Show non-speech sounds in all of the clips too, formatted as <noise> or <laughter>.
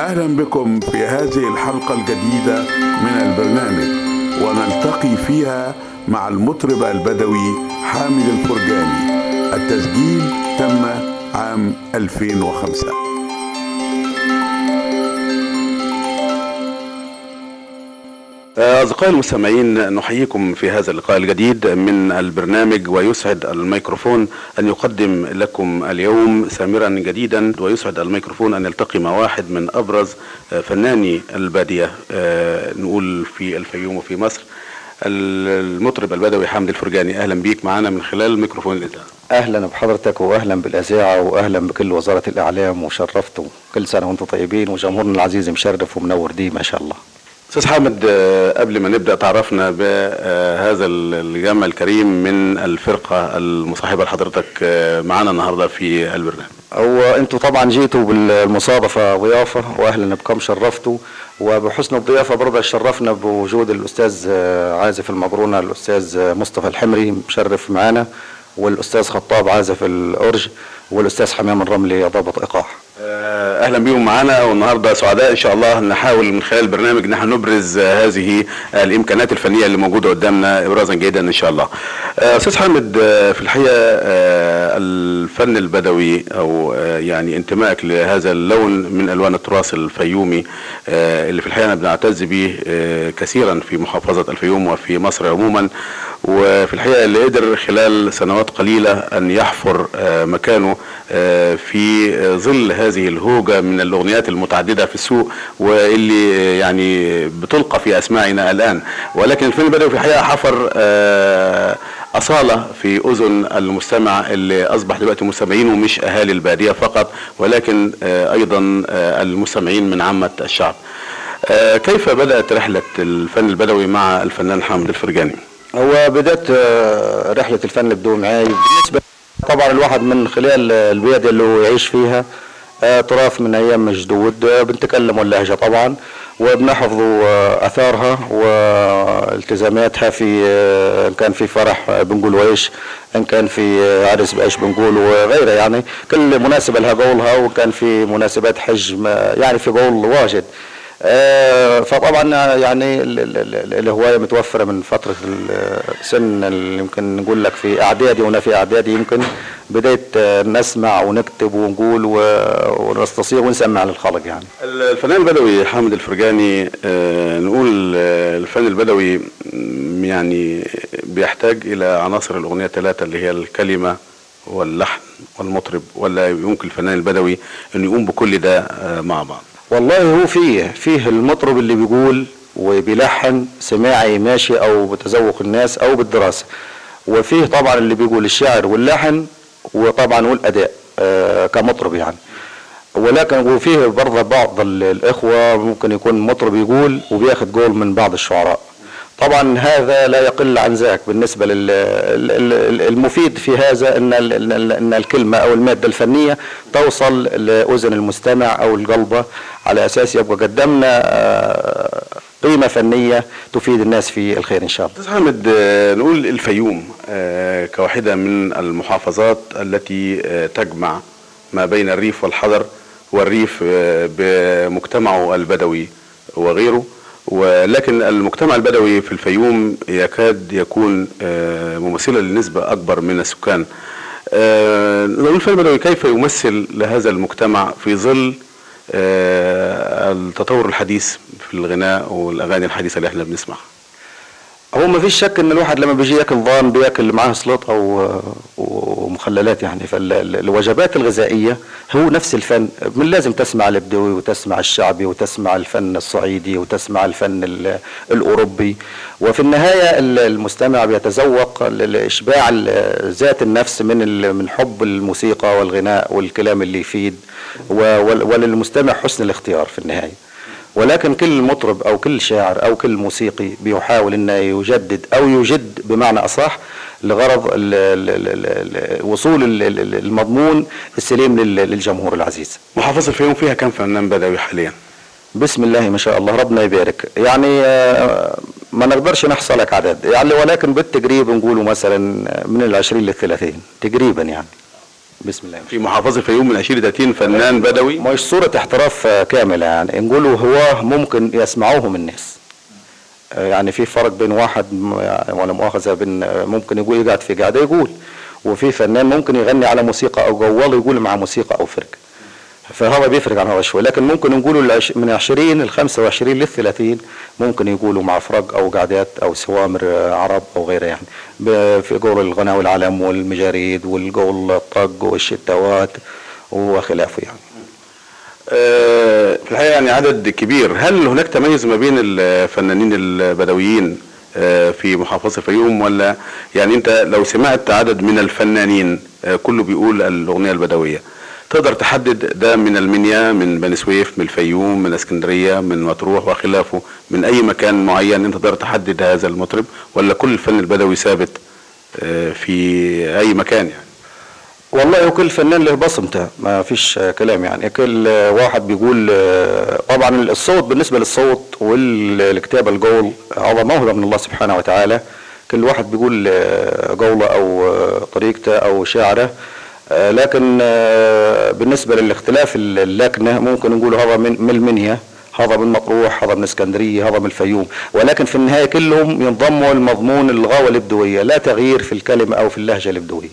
أهلا بكم في هذه الحلقة الجديدة من البرنامج ونلتقي فيها مع المطرب البدوي حامد الفرجاني. التسجيل تم عام 2005 أصدقائي المستمعين نحييكم في هذا اللقاء الجديد من البرنامج ويسعد الميكروفون أن يقدم لكم اليوم سامرا جديدا ويسعد الميكروفون أن يلتقي مع واحد من أبرز فناني البادية نقول في الفيوم وفي مصر المطرب البدوي حامد الفرجاني. أهلا بيك معنا من خلال ميكروفون الإذاعة. أهلا بحضرتك واهلا بالأذاعة واهلا بكل وزارة الإعلام وشرفتوا كل سنة وأنتم طيبين وجمهورنا العزيز مشرف ومنور دي ما شاء الله. أستاذ حامد قبل ما نبدأ تعرفنا بهذا الجمع الكريم من الفرقة المصاحبة لحضرتك معانا النهارده في البرنامج. هو أنتوا طبعا جيتوا بالمصادفه ضيافه واهلا بكم شرفتوا وبحسن الضيافة برضه شرفنا بوجود الأستاذ عازف المبرونة الأستاذ مصطفى الحمري مشرف معانا والأستاذ خطاب عازف الأورج والأستاذ حمام الرملي ضابط إيقاع. أهلا بيهم معانا والنهاردة سعداء إن شاء الله نحاول من خلال البرنامج ان إحنا نبرز هذه الإمكانات الفنية اللي موجودة قدامنا ابرازا جيدا إن شاء الله. أستاذ حامد في الحقيقة الفن البدوي أو يعني انتمائك لهذا اللون من ألوان التراث الفيومي اللي في الحقيقة بنعتز به كثيرا في محافظة الفيوم وفي مصر عموما وفي الحقيقة اللي قدر خلال سنوات قليلة أن يحفر مكانه في ظل هذه الهوجة من الأغنيات المتعددة في السوق واللي يعني بتلقى في أسماعنا الآن ولكن الفيلم البدوي في الحقيقة حفر أصالة في أذن المستمع اللي أصبح دلوقتي مستمعين ومش أهالي البادية فقط ولكن أيضا المستمعين من عامة الشعب كيف بدأت رحلة الفن البدوي مع الفنان حامد الفرجاني؟ هو بدأت رحلة الفن البدوي معي بالنسبة طبعا الواحد من خلال البيئة اللي هو يعيش فيها تراث من أيام جدود بنتكلم اللهجه طبعا وبنحفظ آثارها والتزاماتها في إن كان في فرح بنقول ويش إن كان في عرس بايش بنقول وغيره يعني. كل مناسبة لها قولها وكان في مناسبات حج يعني في قول واجد. فطبعا يعني الهواية متوفرة من فترة السن اللي يمكن نقول لك في إعدادي وأنا في إعدادي يمكن بديت نسمع ونكتب ونقول ونستصيغ ونسمع للخلق يعني. الفنان البدوي حامد الفرجاني نقول الفن البدوي يعني بيحتاج إلى عناصر الأغنية الثلاثة اللي هي الكلمة واللحن والمطرب ولا يمكن الفنان البدوي انه يقوم بكل ده مع بعض؟ والله هو فيه فيه المطرب اللي بيقول وبيلحن سماعي ماشي أو بتذوق الناس أو بالدراسة. وفيه طبعا اللي بيقول الشعر واللحن وطبعا والأداء آه كمطرب يعني. ولكن وفيه برضه بعض الإخوة ممكن يكون مطرب يقول وبياخد قول من بعض الشعراء. طبعا هذا لا يقل عن ذاك بالنسبة للمفيد في هذا إن إن الكلمة أو المادة الفنية توصل لأذن المستمع أو القلبة على أساس يبقى قدمنا قيمة فنية تفيد الناس في الخير إن شاء الله. أستاذ حامد نقول الفيوم كواحدة من المحافظات التي تجمع ما بين الريف والحضر والريف بمجتمعه البدوي وغيره ولكن المجتمع البدوي في الفيوم يكاد يكون ممثلا لنسبة أكبر من السكان. نقول الفن البدوي كيف يمثل لهذا المجتمع في ظل التطور الحديث في الغناء والأغاني الحديثة اللي إحنا بنسمعها؟ هو ما فيش شك إن الواحد لما بيجي ياكل ضان بياكل معاه سلطة ومخللات يعني. فالوجبات الغذائية هو نفس الفن. من لازم تسمع البدوي وتسمع الشعبي وتسمع الفن الصعيدي وتسمع الفن الأوروبي. وفي النهاية المستمع بيتذوق لإشباع ذات النفس من من حب الموسيقى والغناء والكلام اللي يفيد. وللمستمع حسن الاختيار في النهاية. ولكن كل مطرب أو كل شاعر أو كل موسيقي بيحاول إنه يجدد أو يجد بمعنى أصح لغرض ال ال ال وصول المضمون السليم للجمهور العزيز. محافظة الفيوم فيها كم فنان بدوي حاليا؟ بسم الله ما شاء الله ربنا يبارك يعني ما نقدرش نحصل لك عدد يعني ولكن بالتقريب نقولوا مثلا من العشرين للثلاثين تقريبا يعني بسم الله. في محافظة الفيوم من 20 30 فنان بدوي. مش صورة احتراف كاملة يعني نقولوا هو ممكن يسمعوهم الناس. آه، يعني في فرق بين واحد ولا مؤاخذة بين ممكن يقول يقعد في قاعدة يقول وفي فنان ممكن يغني على موسيقى أو جوال يقول مع موسيقى أو فرقة. فهذا بيفرق عن هذا شوي. لكن ممكن العش- من 20 ل 25 لل 30 ممكن يقولوا مع فرق أو قعدات أو سوامر آه، عرب أو غيرها يعني. في قول الغنى والعلم والمجاريد والقول الطق والشتوات وخلافه يعني. آه، في الحقيقة يعني عدد كبير. هل هناك تميز ما بين الفنانين البدويين آه، في محافظة الفيوم؟ ولا يعني أنت لو سمعت عدد من الفنانين كله بيقول الأغنية البدوية تقدر تحدد ده من المنيا من بني سويف من الفيوم من اسكندرية من مطروح وخلافه من أي مكان معين أنت تقدر تحدد هذا المطرب ولا كل الفن البدوي ثابت آه، في أي مكان يعني؟ والله وكل فنان له بصمته ما فيش كلام يعني. كل واحد بيقول آه، طبعا الصوت بالنسبة للصوت والكتابة القول هذا موهبة من الله سبحانه وتعالى. كل واحد بيقول آه، قوله آه، طريقته أو شعره. لكن آه، بالنسبة للاختلاف اللكنة ممكن نقول هذا من من المنيا هذا من مطروح هذا من اسكندرية هذا من الفيوم. ولكن في النهاية كلهم ينضموا لمضمون الغاوة الإبدوية لا تغيير في الكلمة أو في اللهجة الإبدوية.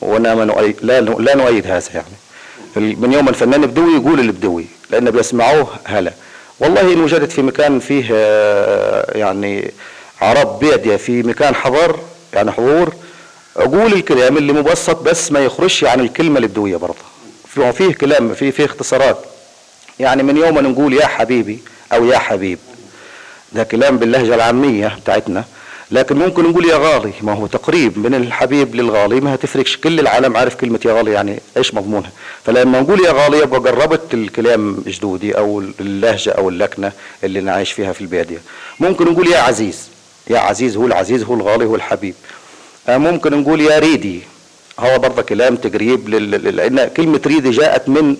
وأنا ما لا لا نؤيد هذا يعني. من يوم الفنان بدوي يقول البدوي لأن بيسمعوه هلا. والله ان وجدت في مكان فيه آه، يعني عرب بيدية في مكان حضر يعني حضور أقول الكلام اللي مبسط بس ما يخرجش عن الكلمة البدويه برضه. في- فيه كلام فيه فيه اختصارات. يعني من يوم نقول يا حبيبي أو يا حبيب. ده كلام باللهجة العامية بتاعتنا. لكن ممكن نقول يا غالي ما هو تقريب من الحبيب للغالي ما هتفرقش. كل العالم عارف كلمة يا غالي يعني إيش مضمونها؟ فلما نقول يا غالي يبقى قربت الكلام جدودي أو اللهجة أو اللكنة اللي نعيش فيها في البادية ممكن نقول يا عزيز. يا عزيز هو العزيز هو الغالي هو الحبيب. ممكن نقول يا ريدي هو برضه كلام تقريب لل- لأن كلمة ريدي جاءت من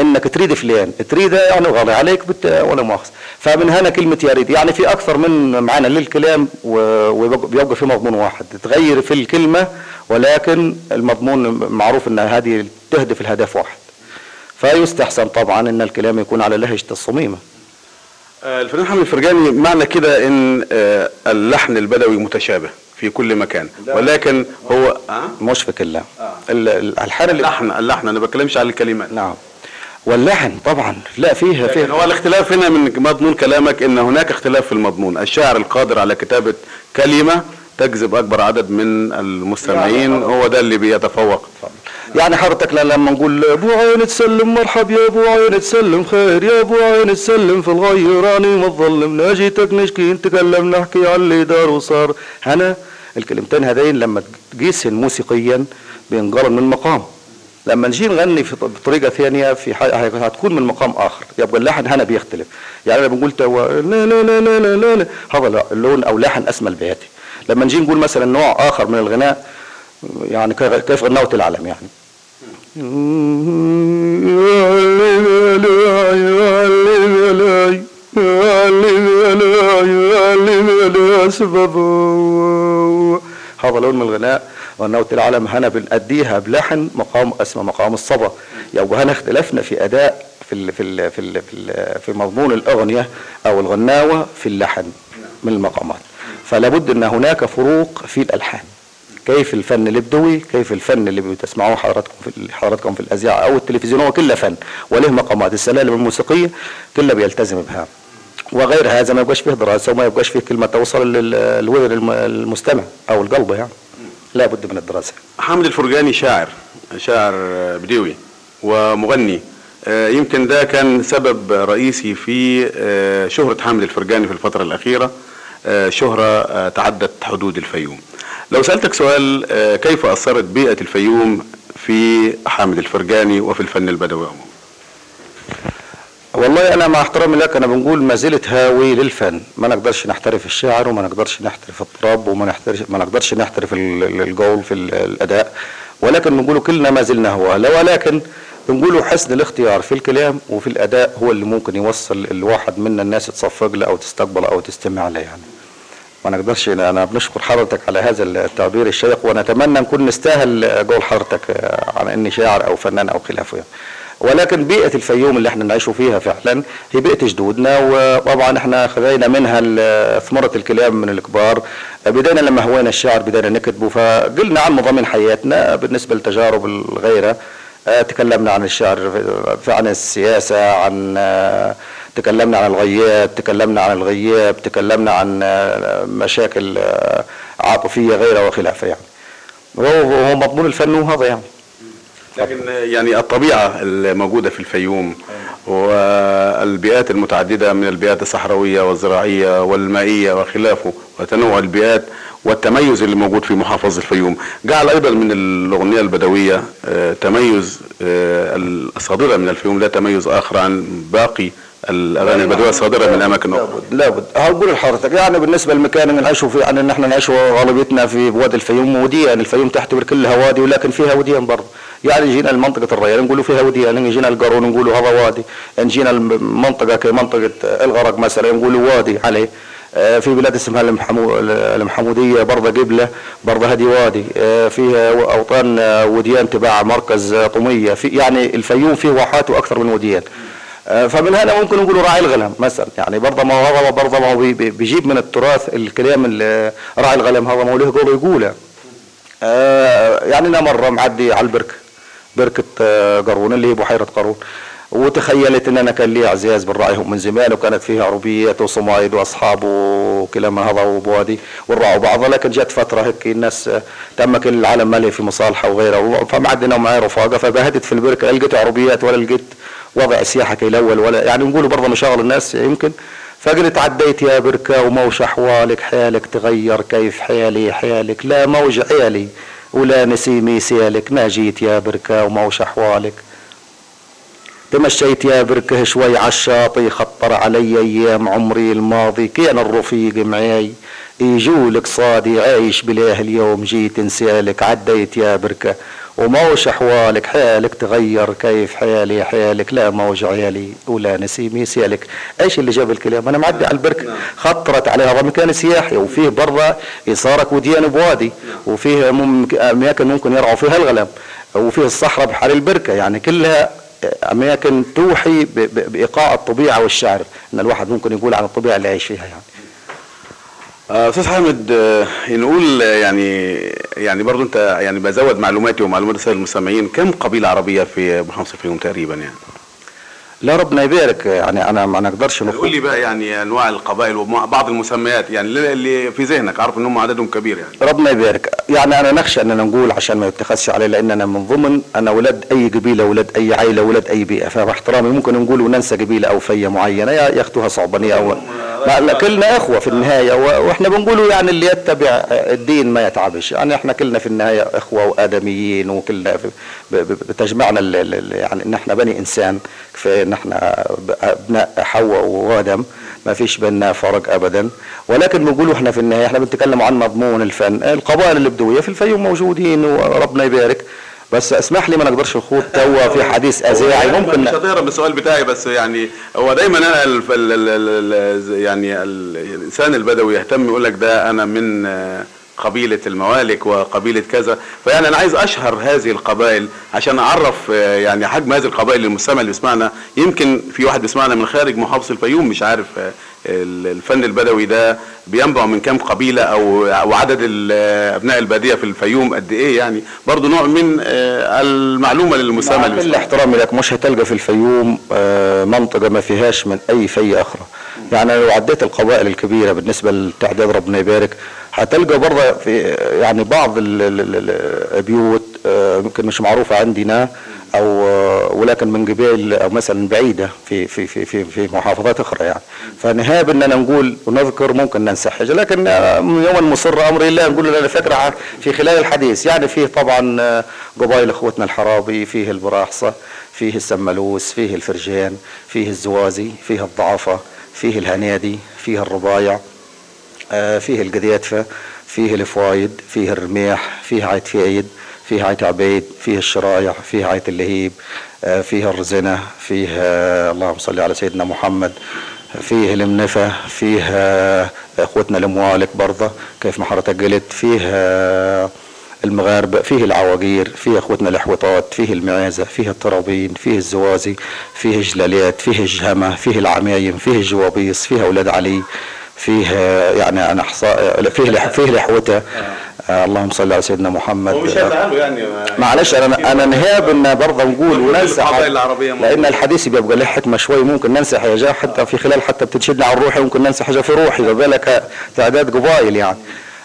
إنك تريد فلان تريد يعني غالي عليك بت... ولا مؤاخذة. فمن هنا كلمة يا ريت يعني في أكثر من معنى للكلام و- وبيبقى في مضمون واحد. تغير في الكلمة ولكن المضمون معروف إن هذه تهدف الهدف واحد. فيستحسن طبعا إن الكلام يكون على لهجة الصميمة. آه، الفنان حامد الفرجاني معنى كده إن آه، اللحن البدوي متشابه. في كل مكان. ولكن هو آه؟ مش في كلام ال- ال- الالحان اللي اللحن اللحن أنا بتكلمش على الكلمات. نعم. واللحن طبعا. لا فيه لكن فيه. هو الاختلاف هنا من مضمون كلامك إن هناك اختلاف في المضمون. الشاعر القادر على كتابة كلمة تجذب أكبر عدد من المستمعين. هو ده اللي بيتفوق. يعني حضرتك لما نقول أبو عين تسلم مرحب يا أبو عين تسلم خير يا أبو عين تسلم في الغي راني مظلم ناجيتك نشكي نتكلم نحكي على اللي دار وصار. هنا الكلمتين هذين لما تقيسهن موسيقيا بينقرن من مقام لما نجي نغني في بطريقه ثانية في هتكون من مقام اخر يبقى اللحن هنا بيختلف يعني لما بنقول تو لا لا لا لا لا لا, هذا اللون أو لحن اسمى البياتي لما نجي نقول مثلا نوع اخر من الغناء يعني كيف غناوة العالم يعني هذا لون من الغناء غناوة العالم هنا بنأديها بلحن مقام اسمه مقام الصبا. يبقى هنا اختلفنا في أداء في ال في ال في ال في, في مضمون الأغنية أو الغناوة في اللحن من المقامات. فلا بد أن هناك فروق في الألحان. كيف الفن الابدوي كيف الفن اللي بتسمعوه حضراتكم في حضراتكم في الاذاعه أو التلفزيون هو كله فن. وله مقامات؟ السلالم الموسيقية كله بيلتزم بها. وغير هذا ما يبقاش فيه دراسة وما يبقاش فيه كلمة توصل لل- للوذن الم- المستمع أو القلب يعني لا بد من الدراسة. حامد الفرجاني شاعر شاعر بديوي ومغني. آه، يمكن ده كان سبب رئيسي في آه، شهرة حامد الفرجاني في الفترة الأخيرة. آه، شهرة تعدت حدود الفيوم. لو سألتك سؤال كيف أثرت بيئة الفيوم في حامد الفرجاني وفي الفن البدوي عموما؟ والله أنا مع احترامي لك أنا بنقول ما زلت هاوي للفن. ما نقدرش نحترف الشعر وما نقدرش نحترف الطرب وما نحترف ما نقدرش نحترف ال- ال- القول في ال- الأداء. ولكن بنقولوا كلنا ما زلنا هو. ولكن بنقولوا حسن الاختيار في الكلام وفي الأداء هو اللي ممكن يوصل الواحد منا الناس تصفق له أو تستقبل أو تستمع له يعني. ما نقدرش أنا بنشكر حضرتك على هذا التعبير الشيق ونتمنى نكون نستاهل قول حضرتك على إني شاعر أو فنان أو خلافه يعني. ولكن بيئة الفيوم اللي إحنا نعيشوا فيها فعلا هي بيئة جدودنا وطبعا إحنا خذينا منها ثمرة الكلام من الكبار. بدينا لما هوينا الشعر بدينا نكتبه فقلنا عن مضامين حياتنا بالنسبة لتجارب الغيرة. آه، تكلمنا عن الشعر عن السياسة عن آه، تكلمنا عن الغياب تكلمنا عن الغياب تكلمنا عن آه، مشاكل آه، عاطفية غيرها وخلافها يعني. وهو مضمون الفن وهذا يعني. لكن يعني الطبيعة الموجودة في الفيوم والبيئات المتعددة من البيئات الصحراوية والزراعية والمائية وخلافه وتنوع البيئات والتميز اللي موجود في محافظة الفيوم. جعل أيضا من الأغنية البدوية آه، تميز آه، الصادرة من الفيوم لا تميز آخر عن باقي الأغاني البدوية الصادرة من أماكن أخرى لابد هقول لحضرتك. يعني بالنسبة للمكان اللي نعيشوا فيه يعني ان إحنا نعيشوا غالبيتنا في وادي الفيوم. وديان الفيوم تعتبر كلها وادي ولكن فيها وديان برضه. يعني جينا لمنطقة الريال نقولوا فيها وديان جينا القارون نقولوا هذا وادي. ان جينا المنطقة كمنطقة الغرق مثلا نقولوا وادي عليه. آه، في بلاد اسمها المحمو... المحمودية برضه قبلة برضه هذه وادي. آه، فيها أوطان آه، وديان تبع مركز طمية في يعني الفيوم فيه واحات وأكثر من وديان. فمن هنا ممكن نقول راعي الغنم مثلا. يعني برضه ما هو برضه ما هو بي- بي- بيجيب من التراث الكلام اللي راعي الغنم هذا ما هو له قول يقوله. آه، يعني أنا مره معدي على البركه بركة آه، قارون اللي هي بحيره قارون. وتخيلت إن أنا كان لي أعزاز بالراعيهم من زمان وكانت فيها عربيات وصمايد وأصحاب وكلام هذا وبوادي والرعوا بعضها لكن جت فترة هيك الناس آه، تم كل العالم مالي في مصالحه وغيره فمعدنا ومعي رفاقة. فبهدت في البركة لقيت عربيات ولا لقيت وضع سياحة كالاول ولا يعني نقولوا برضه مشاغل الناس يمكن. فقلت عديت يا بركة وموش أحوالك حالك تغير كيف حالي حالك لا موج عيالي ولا نسيمي سيالك ما جيت يا بركة وموش أحوالك. تمشيت يا بركة شوي عالشاطئ خطر علي أيام عمري الماضي. كان الرفيق معاي يجولك صادي عايش بلاه اليوم جيت انسالك عديت يا بركة وموش أحوالك حالك تغير. كيف حالي حالك لا موج عيالي ولا نسيمي سيالك. إيش اللي جاب الكلام؟ أنا معدي على البركة خطرت عليها هذا مكان سياحي وفيه برا إصارك وديان بوادي وفيه مم- أماكن ممكن يرعوا فيها الغنم وفيه الصحراء بحر البركة. يعني كلها أماكن توحي بإيقاع الطبيعة والشعر. إن الواحد ممكن يقول عن الطبيعة اللي عايش فيها يعني. أستاذ حامد آه، نقول آه، يعني يعني برضو أنت يعني بزود معلوماتي ومعلومات الساده المستمعين. كم قبيلة عربية في محافظه الفيوم تقريبا يعني؟ لا ربنا يبارك يعني أنا ما نقدرش قول نقول لي بقى يعني أنواع القبائل وبعض المسميات يعني اللي- في ذهنك عارف ان هم عددهم كبير يعني. ربنا يبارك. يعني أنا نخشى إننا نقول عشان ما يتخذش عليه لأن أنا من ضمن أنا ولاد أي قبيلة ولاد أي عائلة ولاد أي بيئة. فباحترامي ممكن نقول وننسى قبيلة أو فية معينة يا ياخذوها صعبانيه أو ما كلنا إخوة في النهاية وإحنا بنقولوا يعني اللي يتبع الدين ما يتعبش. يعني إحنا كلنا في النهاية إخوة وآدميين وكلنا بتجمعنا يعني إن إحنا بني إنسان. كفاية إن إحنا أبناء حواء وادم ما فيش بيننا فرق ابدا. ولكن بنقولوا إحنا في النهاية إحنا بنتكلم عن مضمون الفن. القبائل البدويه في الفيوم موجودين وربنا يبارك. بس اسمح لي ما نقدرش نخوض توا في <laughs> حديث أذاعي. ممكن مش هتهرب من السؤال بتاعي بس يعني هو دايما أنا الف- ال ال ال يعني ال- الإنسان البدوي يهتم يقول لك ده أنا من قبيلة الموالك وقبيلة كذا. فيعني أنا عايز أشهر هذه القبائل عشان أعرف آه، يعني حجم هذه القبائل للمستمع اللي بيسمعنا. يمكن في واحد بيسمعنا من خارج محافظة الفيوم مش عارف آه، الفن البدوي ده بينبع من كام قبيلة أو وعدد ال- أبناء البادية في الفيوم قد إيه يعني؟ برضو نوع من آه، المعلومة للمستمع مع كل احترامي لك مش هتلقى في الفيوم آه، منطقة ما فيهاش من أي في أخرى. يعني لو عديت القبائل الكبيرة بالنسبة للتعداد ربنا يبارك هتلقى برضه في يعني بعض ال- ال- ال- البيوت آه، يمكن مش معروفة عندنا آه، ولكن من قبائل أو مثلا بعيدة في في في في, في محافظات أخرى يعني. فنهاب إننا نقول ونذكر ممكن ننسى حاجة لكن آه، من يوم مصر أمر الله نقول لنا فكرة في خلال الحديث يعني فيه طبعا آه، قبائل إخوتنا الحرابي فيه البراحصة فيه السملوس فيه الفرجان فيه الزوازي فيه الضعفة فيه الهنادي فيه الربايع آه، فيه القدياتفة فيه الفوايد فيه الرميح فيه عيت فايد فيه عيت عبيد فيه الشرايع فيه عيت اللهيب آه، فيه الرزنة فيه آه، اللهم صل على سيدنا محمد فيه المنفى فيه آه، إخوتنا الاموالك برضه كيف ما حضرتك قلت فيه المغاربة فيه العواقير فيه إخوتنا الأحوطات فيه المعازة فيه الطرابين فيه الزوازي فيه الجلاليات فيه الجهمة فيه العمايم فيه الجوابيص فيه أولاد علي فيه يعني أنا أحصاء فيه فيه الحوته آه، اللهم صل على سيدنا محمد. يعني. معلش أنا أنا نهاب إن برضه نقول وننسى. لأن الحديث بيبقى له حكمة شوي ممكن ننسى حاجة حتى في خلال حتى بتنشدنا عن روحي ممكن ننسى حاجة في روحي ما بالك تعداد قبائل يعني.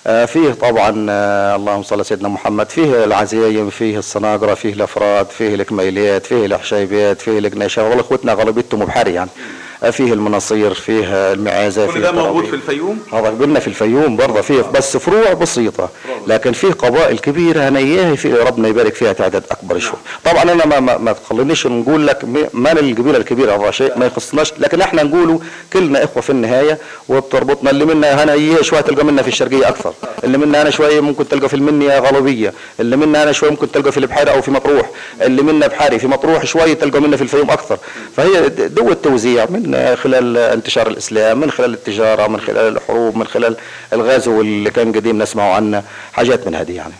آه، فيه طبعا آه، اللهم صل على سيدنا محمد فيه العزايم فيه الصناقرة فيه الأفراد فيه الكميليات فيه الحشيبيات فيه القنيشه والله إخوتنا غالبيتهم بحري يعني. آه، فيه المناصير فيه آه، المعازه كل فيه ده موجود. في الفيوم؟ هذا قلنا في الفيوم برضه فيه بس فروع بسيطة لكن فيه قبائل كبيرة. أنا إياها في ربنا يبارك فيها تعداد أكبر شوي. طبعا أنا ما, ما, ما تخلينيش نقول لك م- مال القبيلة الكبيرة هذا شيء ما يخصناش لكن إحنا نقوله كلنا إخوة في النهاية وبتربطنا اللي منا هنا إياه شوية تلقى منا في الشرقية أكثر. اللي منا أنا شوية ممكن تلقى في المنيا غلبية اللي منا أنا شوية ممكن تلقى في البحيرة أو في مطروح. اللي منا بحاري في مطروح شوية تلقى منا في الفيوم أكثر. فهي دو التوزيع من خلال انتشار الإسلام من خلال التجارة من خلال الحروب من خلال الغزو اللي كان قديم نسمعه عنه حاجات من هذه يعني.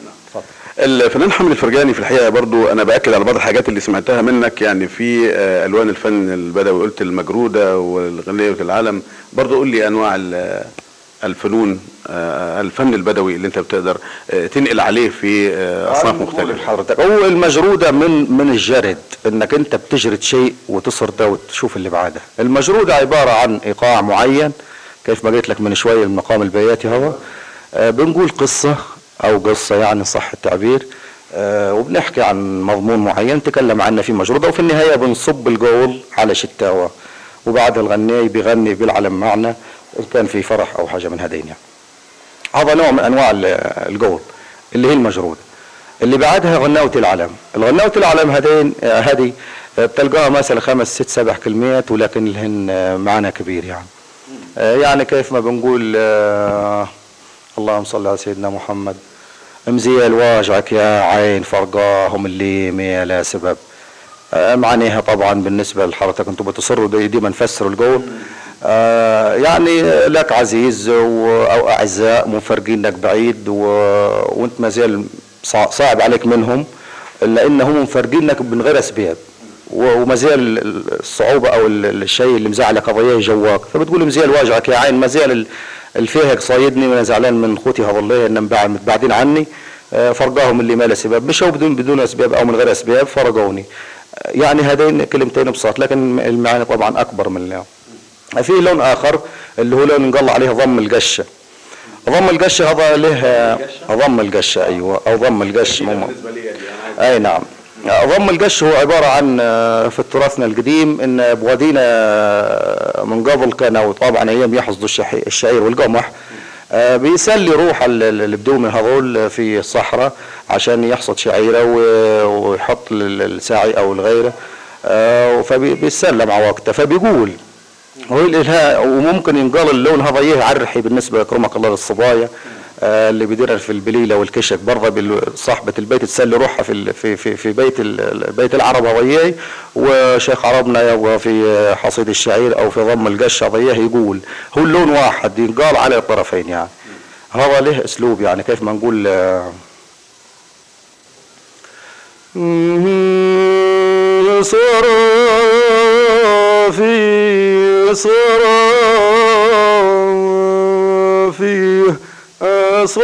الفنان حامد الفرجاني في الحقيقة برضو أنا بأكد على بعض الحاجات اللي سمعتها منك يعني في آه، ألوان الفن البدوي قلت المجرودة والغنية العالم برضو قول لي أنواع الفنون آه، الفن البدوي اللي انت بتقدر آه، تنقل عليه في آه، أصناف مختلفة. حضرتك هو المجرودة من من الجرد إنك أنت بتجرد شيء وتسرده وتشوف اللي بعده. المجرودة عبارة عن إيقاع معين كيف ما قلت لك من شوية المقام البياتي هو. بنقول قصة أو قصة يعني صح التعبير. وبنحكي عن مضمون معين تكلم عنه في مجرودة وفي النهاية بنصب القول على شتاوة. وبعد الغناي بيغني بيلعلم معنا إن كان في فرح أو حاجة من هذين يعني. هذا نوع من أنواع ال- القول اللي هي المجرودة اللي بعدها غناوة العلم. الغناوة العلم هذين آه، هذه آه، بتلقاها مثلا خمس ست سبع كلمات ولكن لهن آه، معنى كبير يعني. يعني كيف ما بنقول اللهم صل على سيدنا محمد. مزيل واجعك يا عين فرقاهم اللي ما لا سبب. معناها طبعا بالنسبة لحضرتك أنتم بتصروا ديما نفسروا القول. يعني لك عزيز أو أعزاء مفرقينك بعيد و... وأنت ما زال صع- صعب عليك منهم لأنهم مفرقينك من غير أسباب. وما زال الصعوبة أو ال- الشيء اللي مزعلك قضية جواك. فبتقول مزيل واجعك يا عين ما زال ال- الفيهق صايدني وأنا زعلان من خوتي هذا الله انهم بعد- متبعدين عني. آه، فرقاهم اللي ما له سبب. مشوا بدون بدون أسباب أو من غير أسباب فرقوني. آه، يعني هذين كلمتين بساط لكن المعاني طبعا أكبر من اللي. في لون آخر اللي هو لون نقول عليه ضم القشه ضم القشه هذا له ضم القشه أيوه أو ضم القش مو أي نعم. ضم القش هو عبارة عن آه، في تراثنا القديم إن بوادينا آه، من قبل كانوا طبعا أيام يحصدوا الشعير والقمح آه، بيسلي روح ال- ال- البدومي هذول في الصحراء عشان يحصد شعيره ويحط لل- الساعي أو الغيره آه، فبيتسلى مع وقته فبيقول وممكن ينقال اللون هذا إيه عرحي بالنسبة اكرمك الله للصبايا آه، اللي بيديرها في البليلة والكشك برضه صاحبة البيت تسلي روحها في في في, في بيت بيت العرب هذا وشيخ عربنا يبغى في حصيد الشعير أو في ضم القش هذا يقول هو اللون واحد ينقال على الطرفين يعني. هذا له أسلوب يعني كيف ما نقول آه، صرافي صرافي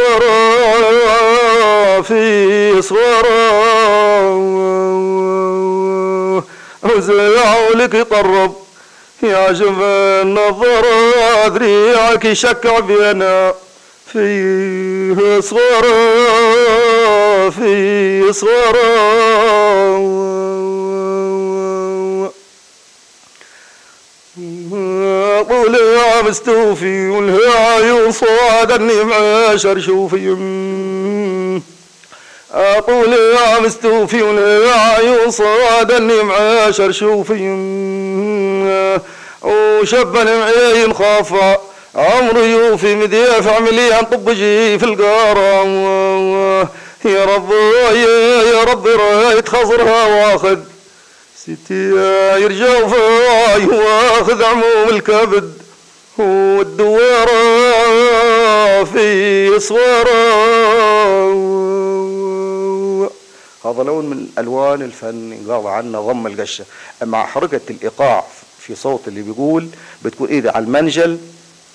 صرافي صرافي وزيع لك طرب يا جمال نظر ذريعك شكع بينا فيه صورة فيه صورة طلع مستوفي والهوى يصعد أني معاشر شوفي. طلع مستوفي والهوى يصعد أني معاشر شوفي. وشبا معين خافا عمرو يوفي مديف عمليا طب جي في القارة. يا رب يا رب رايت خزرها واخذ. ستي يرجع فاي وأخذ عموم الكبد والدوارة في صوارة هذا لون من الوان الفن قال عنا ضم القشة. مع حركه الإيقاع في صوت اللي بيقول بتكون ايده على المنجل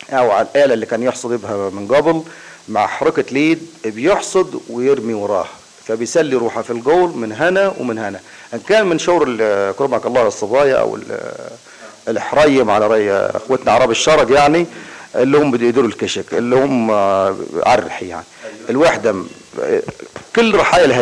أو على الآلة اللي كان يحصد بها من قبل مع حركة اليد بيحصد ويرمي وراه. فبيسلي روحه في القول من هنا ومن هنا. إن كان من شور كرمك الله الصبايا أو ال- الحريم على رأي إخوتنا عرب الشرق يعني اللي هم بده يديروا الكشك اللي هم آه، على الرحي يعني. الوحدة م- كل رحايا لها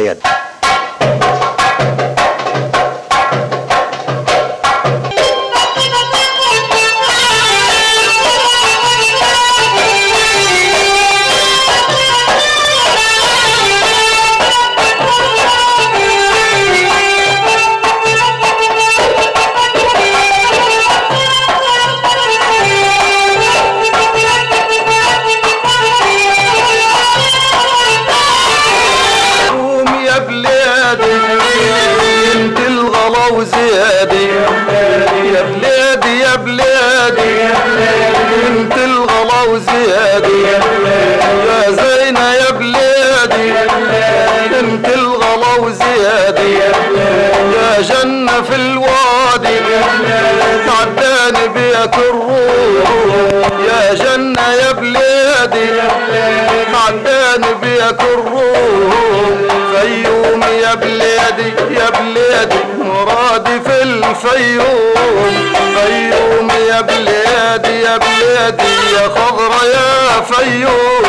في الفيوم فيوم يا بلادي يا بلادي يا خضرة يا فيوم.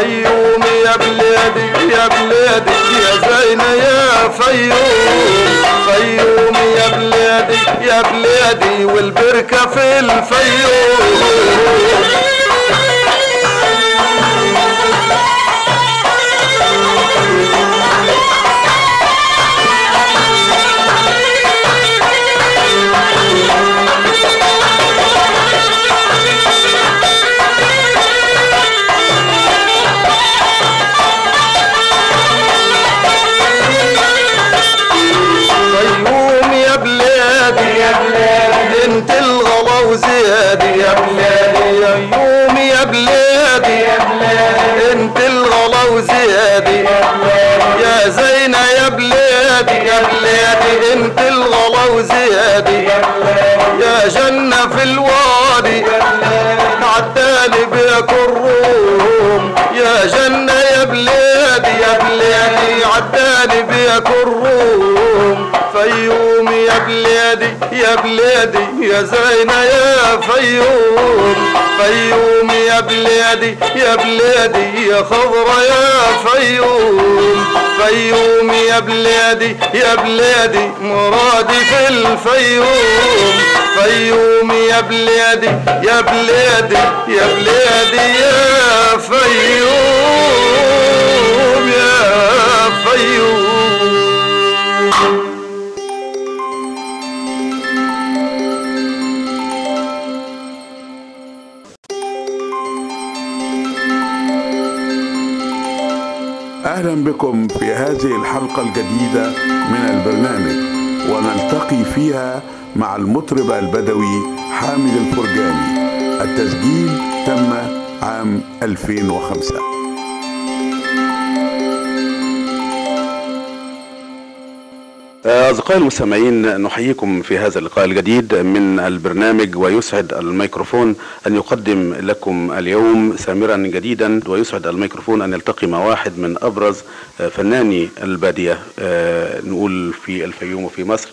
فيوم يا بلادي يا بلادي يا زينة يا فيوم. فيوم يا بلادي يا بلادي والبركة في الفيوم. بلادي يا زينة يا فيوم فيوم يا بلادي يا بلادي يا خضرة يا فيوم فيوم يا بلادي يا بلادي مرادي في الفيوم فيوم يا بلادي يا بلادي يا بلادي يا فيوم يا فيوم. أهلا بكم في هذه الحلقة الجديدة من البرنامج ونلتقي فيها مع المطرب البدوي حامد الفرجاني. التسجيل تم عام 2005 أصدقائي المستمعين نحييكم في هذا اللقاء الجديد من البرنامج ويسعد الميكروفون أن يقدم لكم اليوم سامرا جديدا ويسعد الميكروفون أن يلتقي مع واحد من أبرز فناني البادية آه، نقول في الفيوم وفي مصر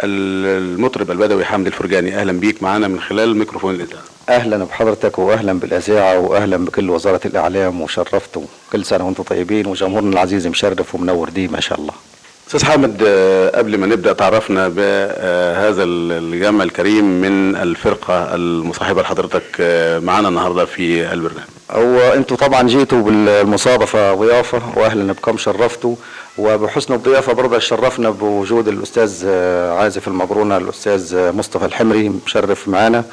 المطرب البدوي حامد الفرجاني. أهلا بيك معنا من خلال ميكروفون الإذاعة. أهلا بحضرتك واهلا بالإذاعة واهلا بكل وزارة الإعلام وشرفتوا كل سنة وأنتم طيبين وجمهورنا العزيز مشرف ومنور دي ما شاء الله. أستاذ حامد آه، قبل ما نبدأ تعرفنا بهذا الجمع الكريم من الفرقة المصاحبة لحضرتك آه، معانا النهارده في البرنامج. هو أنتوا طبعا جيتوا بالمصادفه ضيافه واهلا بكم شرفتوا وبحسن الضيافة برضه شرفنا بوجود الأستاذ آه، عازف المقرونه الأستاذ مصطفى الحمري مشرف معانا.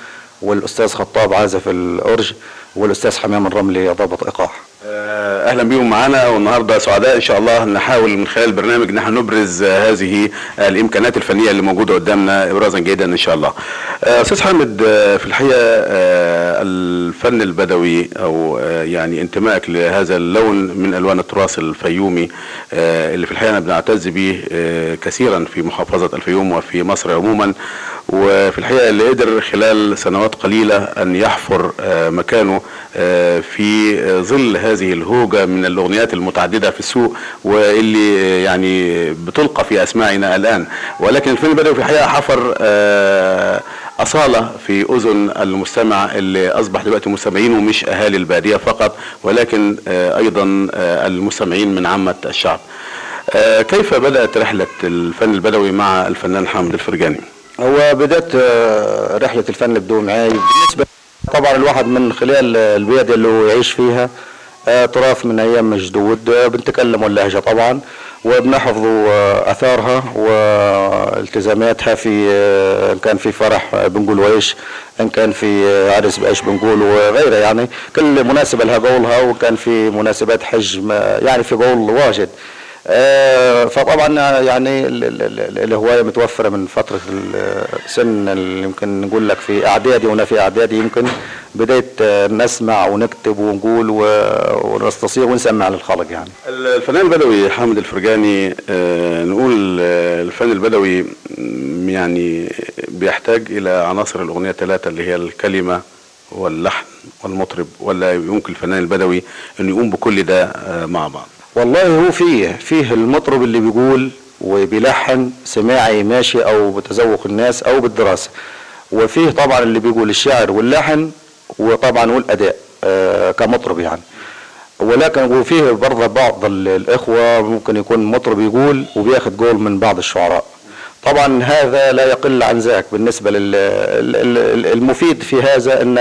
والأستاذ خطاب عازف الأورج والأستاذ حمام الرملي ضابط ايقاع آه، أهلا بيهم معانا والنهاردة سعداء. إن شاء الله نحاول من خلال البرنامج ان إحنا نبرز هذه الإمكانات الفنية اللي موجودة قدامنا ابرازا جيدا إن شاء الله. آه، أستاذ حامد آه، في الحقيقة الفن البدوي أو يعني انتمائك لهذا اللون من ألوان التراث الفيومي اللي في الحقيقة بنعتز به كثيرا في محافظة الفيوم وفي مصر عموما. وفي الحقيقة اللي قدر خلال سنوات قليلة أن يحفر آه، مكانه آه، في آه، ظل هذه الهوجة من الأغنيات المتعددة في السوق واللي يعني بتلقى في أسماعنا الآن ولكن الفيلم البدوي في الحقيقة حفر أصالة في أذن المستمع اللي أصبح دلوقتي مستمعين ومش أهالي البادية فقط ولكن أيضا المستمعين من عامة الشعب كيف بدأت رحلة الفن البدوي مع الفنان حامد الفرجاني؟ هو بدأت آه، رحلة الفن بدون معاي. بالنسبة طبعا الواحد من خلال البيئة اللي هو يعيش فيها آه، تراث من أيام جدود آه، بنتكلم اللهجة طبعا وبنحفظ آه، أثارها والتزاماتها في آه، إن كان في فرح آه، بنقول وإيش إن كان في آه، عرس بإيش بنقول وغيره يعني. كل مناسبة لها قولها وكان في مناسبات حج يعني في قول واجد. آه، فطبعا يعني ال- ال- ال- الهواية متوفرة من فترة ال- سن اللي يمكن نقول لك في إعدادي وأنا في إعدادي يمكن بدايه آه، نسمع ونكتب ونقول و- ونستصيغ ونسمع للخلق يعني. الفنان البدوي حامد الفرجاني آه، نقول آه، الفن البدوي يعني بيحتاج إلى عناصر الأغنية الثلاثة اللي هي الكلمة واللحن والمطرب ولا يمكن الفنان البدوي انه يقوم بكل ده آه، مع بعض. والله هو فيه فيه المطرب اللي بيقول وبيلحن سماعي ماشي أو بتذوق الناس أو بالدراسة. وفيه طبعا اللي بيقول الشعر واللحن وطبعا والأداء آه كمطرب يعني. ولكن وفيه برضه بعض ال- الإخوة ممكن يكون مطرب يقول وبياخد قول من بعض الشعراء. طبعا هذا لا يقل عن ذاك بالنسبة للمفيد في هذا إن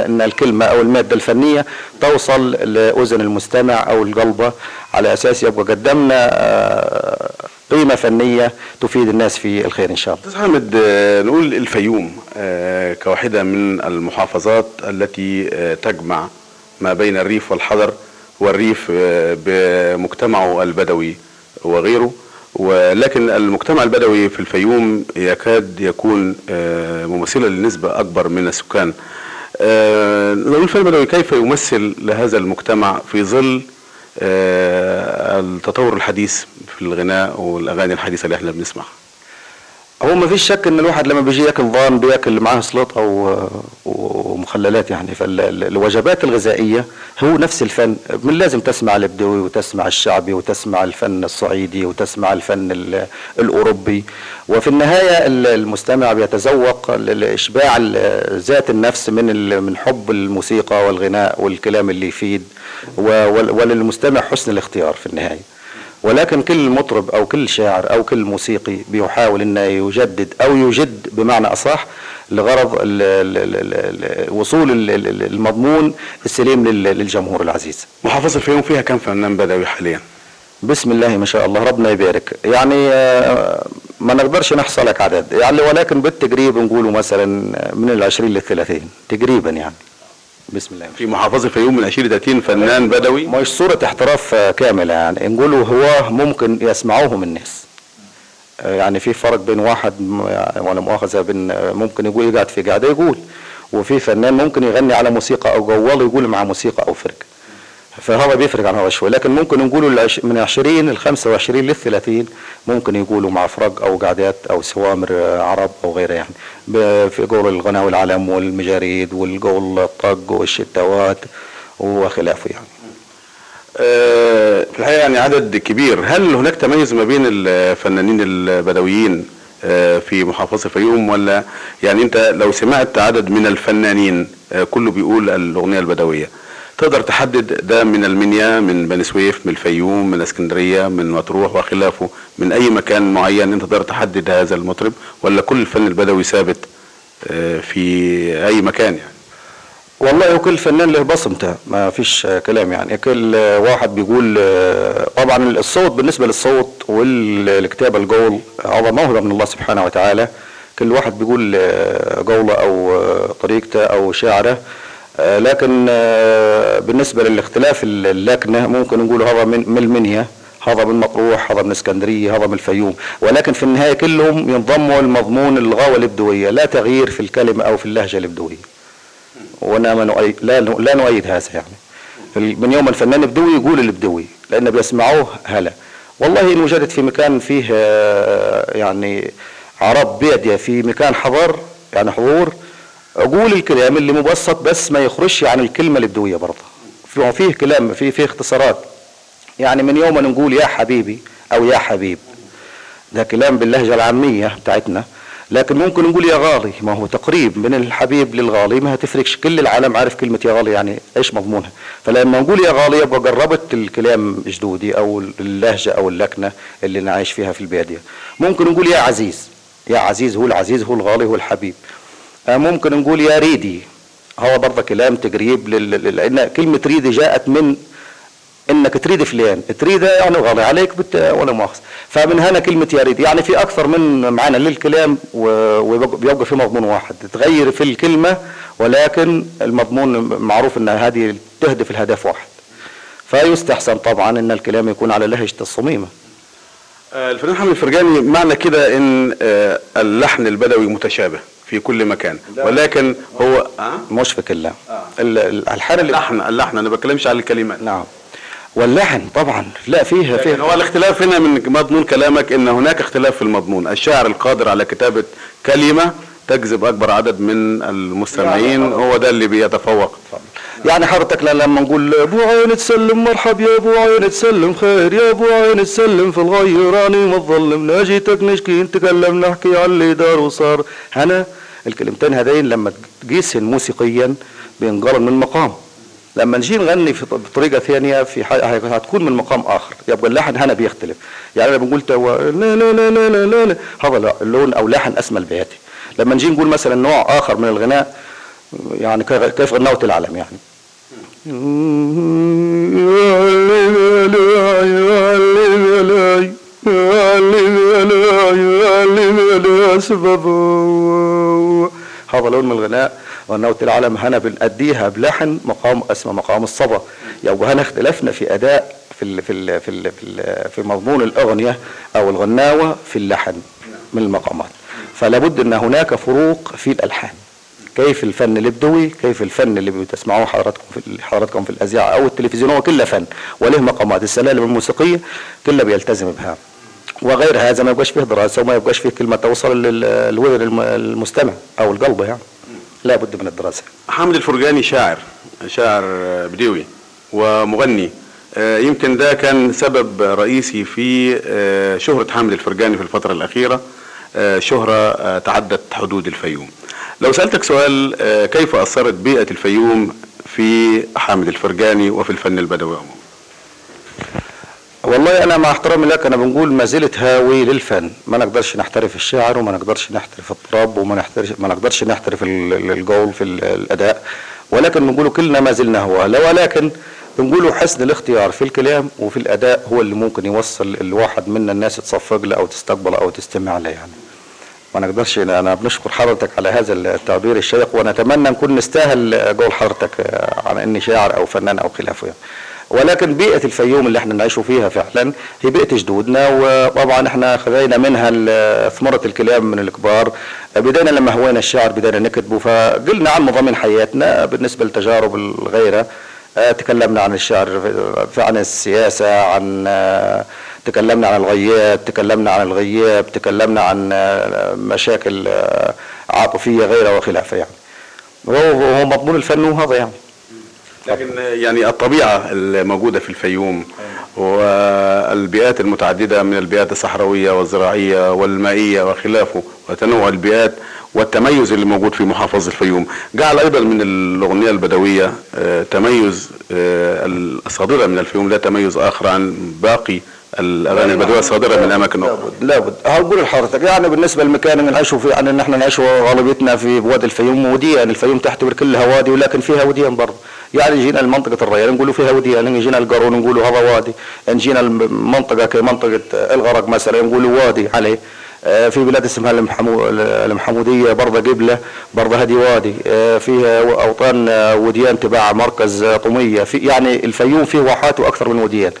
إن الكلمة أو المادة الفنية توصل لأذن المستمع أو القلبة على أساس يبقى قدمنا آه، قيمة فنية تفيد الناس في الخير إن شاء الله. أستاذ حامد آه، نقول الفيوم آه، كواحدة من المحافظات التي تجمع ما بين الريف والحضر والريف بمجتمعه البدوي وغيره. ولكن المجتمع البدوي في الفيوم يكاد يكون ممثلا لنسبة أكبر من السكان. نقول الفن البدوي كيف يمثل لهذا المجتمع في ظل التطور الحديث في الغناء والأغاني الحديثة اللي إحنا بنسمعها. هو ما فيش شك إن الواحد لما بيجي يأكل ضان بيأكل معاه سلطة ومخللات يعني. فالوجبات الغذائية هو نفس الفن. من لازم تسمع البدوي وتسمع الشعبي وتسمع الفن الصعيدي وتسمع الفن ال- الأوروبي. وفي النهاية ال- المستمع بيتذوق اشباع ذات النفس من من حب الموسيقى والغناء والكلام اللي يفيد وللمستمع حسن الاختيار في النهاية. ولكن كل مطرب أو كل شاعر أو كل موسيقي بيحاول إنه يجدد أو يجد بمعنى أصح لغرض ال- ال- وصول ال- ال- المضمون السليم لل- للجمهور العزيز. محافظة الفيوم فيها كم فنان بدوي حاليا؟ بسم الله ما شاء الله ربنا يبارك. يعني آه، ما نقدرش نحصى لك عدد. يعني ولكن بالتقريب نقولوا مثلا من العشرين للثلاثين تقريبا يعني. بسم الله. في محافظة الفيوم من 20 30 فنان بدوي. مش صورة احتراف آه، كاملة يعني. نقولوا هو ممكن يسمعوهم الناس. آه، يعني في فرق بين واحد ولا مؤاخذة بين آه، ممكن يقول يقعد في قاعدة يقول وفي فنان ممكن يغني على موسيقى أو جوال يقول مع موسيقى أو فرق فهذا بيفرق عن هذا شوي. لكن ممكن العش- من 20 ل 25 لل 30 ممكن يقولوا مع فرق أو قعدات أو سوامر آه، عرب أو غيره يعني. في قول الغنى والعلم والمجاريد والقول الطق والشتوات وخلافه يعني. آه، في الحقيقة يعني عدد كبير. هل هناك تميز ما بين الفنانين البدويين آه، في محافظة الفيوم؟ ولا يعني أنت لو سمعت عدد من الفنانين كله بيقول الأغنية البدوية تقدر تحدد ده من المنيا من بني سويف من الفيوم من اسكندرية من مطروح وخلافه من أي مكان معين أنت تقدر تحدد هذا المطرب ولا كل الفن البدوي ثابت آه، في أي مكان يعني؟ والله وكل فنان له بصمته ما فيش كلام يعني. كل واحد بيقول آه، طبعا الصوت بالنسبة للصوت والكتابة القول هذا موهبة من الله سبحانه وتعالى. كل واحد بيقول آه، قوله آه، طريقته أو شعره. لكن آه، بالنسبة للاختلاف اللكنة ممكن نقول هذا من من المنيا هذا من مطروح هذا من اسكندرية هذا من الفيوم. ولكن في النهاية كلهم ينضموا المضمون الغاوة الإبدوية لا تغيير في الكلمة أو في اللهجة الإبدوية. وأنا ما لا لا نؤيد هذا يعني من يوم الفنان بدوي يقول البدوي لأن بيسمعوه هلا. والله ان وجدت في مكان فيه آه، يعني عرب بيدية في مكان حضر يعني حضور أقول الكلام اللي مبسط بس ما يخرجش عن الكلمة البدويه برضه. في- فيه كلام فيه فيه اختصارات. يعني من يوم نقول يا حبيبي أو يا حبيب ده كلام باللهجة العامية بتاعتنا. لكن ممكن نقول يا غالي ما هو تقريب من الحبيب للغالي ما هتفرقش كل العالم عارف كلمة يا غالي يعني إيش مضمونها. فلما نقول يا غالي يبقى قربت الكلام جدودي أو اللهجة أو اللكنة اللي نعيش فيها في البادية ممكن نقول يا عزيز. يا عزيز هو العزيز هو الغالي هو الحبيب. ممكن نقول يا ريدي هو برضه كلام لل- لأن كلمة ريدي جاءت من إنك تريد فلان تريد يعني غالي عليك بت... ولا مؤاخذه فمن هنا كلمة يا ريت يعني في أكثر من معنى للكلام وبيبقى في مضمون واحد. تغير في الكلمة ولكن المضمون معروف إن هذه تهدف الهدف واحد. فيستحسن طبعا إن الكلام يكون على لهجة الصميمة. آه، الفنان حامد الفرجاني معنى كده إن آه، اللحن البدوي متشابه. في كل مكان. ولكن هو أه؟ مش في كلها ال- ال- الالحان اللي اللحن اللحن أنا بتكلمش على الكلمات. نعم. واللحن طبعا لا فيها فيها هو الاختلاف هنا من مضمون كلامك إن هناك اختلاف في المضمون. الشاعر القادر على كتابة كلمة تجذب أكبر عدد من المستمعين هو ده اللي بيتفوق. يعني حضرتك لما نقول أبو عين تسلم مرحب يا أبو عين تسلم خير يا أبو عين تسلم في الغيراني ما تظلم ناجيتك نشكي نتكلم نحكي على اللي دار وصار. هنا الكلمتين هذين لما تقيسهن موسيقيا بينقرن من مقام لما نجي نغني في بطريقة ثانية في هتكون من مقام آخر. يبقى اللحن هنا بيختلف. يعني أنا بنقول توا لا لا لا لا لا لا. هذا اللون أو لحن أسمى البياتي. لما نجي نقول مثلا نوع آخر من الغناء يعني كيف- غنوت العالم يعني. هذا لون من الغناء غنوت العالم هنا بنأديها بلحن مقام اسمه مقام الصبا. يبقى هنا اختلفنا في أداء في ال في ال في ال في, في مضمون الأغنية أو الغناوة في اللحن من المقامات. فلا بد أن هناك فروق في الألحان. كيف الفن الابدوي كيف الفن اللي بتسمعوه حضراتكم في حضراتكم في الاذاعه أو التلفزيون هو كله فن وله مقامات. السلالم الموسيقية كله بيلتزم بها. وغير هذا ما يبقاش فيه دراسة وما يبقاش فيه كلمة توصل لل- للوذن الم- المستمع أو القلب يعني لا بد من الدراسة. حامد الفرجاني شاعر شاعر بديوي ومغني. آه، يمكن ده كان سبب رئيسي في آه، شهرة حامد الفرجاني في الفترة الأخيرة. آه، شهرة تعدت حدود الفيوم. لو سألتك سؤال آه، كيف أثرت بيئة الفيوم في حامد الفرجاني وفي الفن البدوي عموما؟ والله أنا مع احترامي لك أنا بنقول ما زلت هاوي للفن. ما نقدرش نحترف الشعر وما نقدرش نحترف الطرب وما نحترش ما نقدرش نحترف ال- ال- الجول في ال- الأداء. ولكن بنقول كلنا ما زلنا هو. لا ولكن بنقولوا حسن الاختيار في الكلام وفي الأداء هو اللي ممكن يوصل الواحد منا الناس تصفق له أو تستقبل أو تستمع له يعني. ما نقدرش أنا بنشكر حضرتك على هذا التعبير الشيق ونتمنى نكون نستاهل قول حضرتك آه، على إني شاعر أو فنان أو خلافه يعني. ولكن بيئة الفيوم اللي إحنا نعيشوا فيها فعلا هي بيئة جدودنا وطبعا إحنا خذينا منها ثمرة الكلام من الكبار بدينا لما هوينا الشعر بدينا نكتبه فقلنا عن مضامين حياتنا بالنسبة لتجارب الغيرة آه، تكلمنا عن الشعر عن السياسة عن تكلمنا عن الغياب تكلمنا عن الغياب تكلمنا عن مشاكل عاطفية غيرها وخلافة يعني. وهو هو مضمون الفن وهذا يعني. لكن يعني الطبيعة الموجودة في الفيوم والبيئات المتعددة من البيئات الصحراوية والزراعية والمائية وخلافه وتنوع البيئات والتميز اللي موجود في محافظة الفيوم. جعل أيضا من الأغنية البدوية آه، تميز آه، الصادرة من الفيوم لا تميز آخر عن باقي الأغاني البدوية الصادرة من أماكن أخرى لابد هقول لحضرتك يعني بالنسبة للمكان اللي نعيشوا فيه يعني ان إحنا نعيشوا غالبيتنا في وادي الفيوم وديان الفيوم تعتبر كلها وادي ولكن فيها وديان برضه. يعني جينا لمنطقة الريان نقولوا فيها وديان جينا القارون نقولوا هذا وادي. ان جينا المنطقة كمنطقه الغرق مثلا نقولوا وادي عليه. آه، في بلاد اسمها المحمو... المحمودية برضه قبلة برضه هذه وادي. آه، فيها أوطان آه، وديان تبع مركز طمية في يعني الفيوم فيه واحات وأكثر من وديان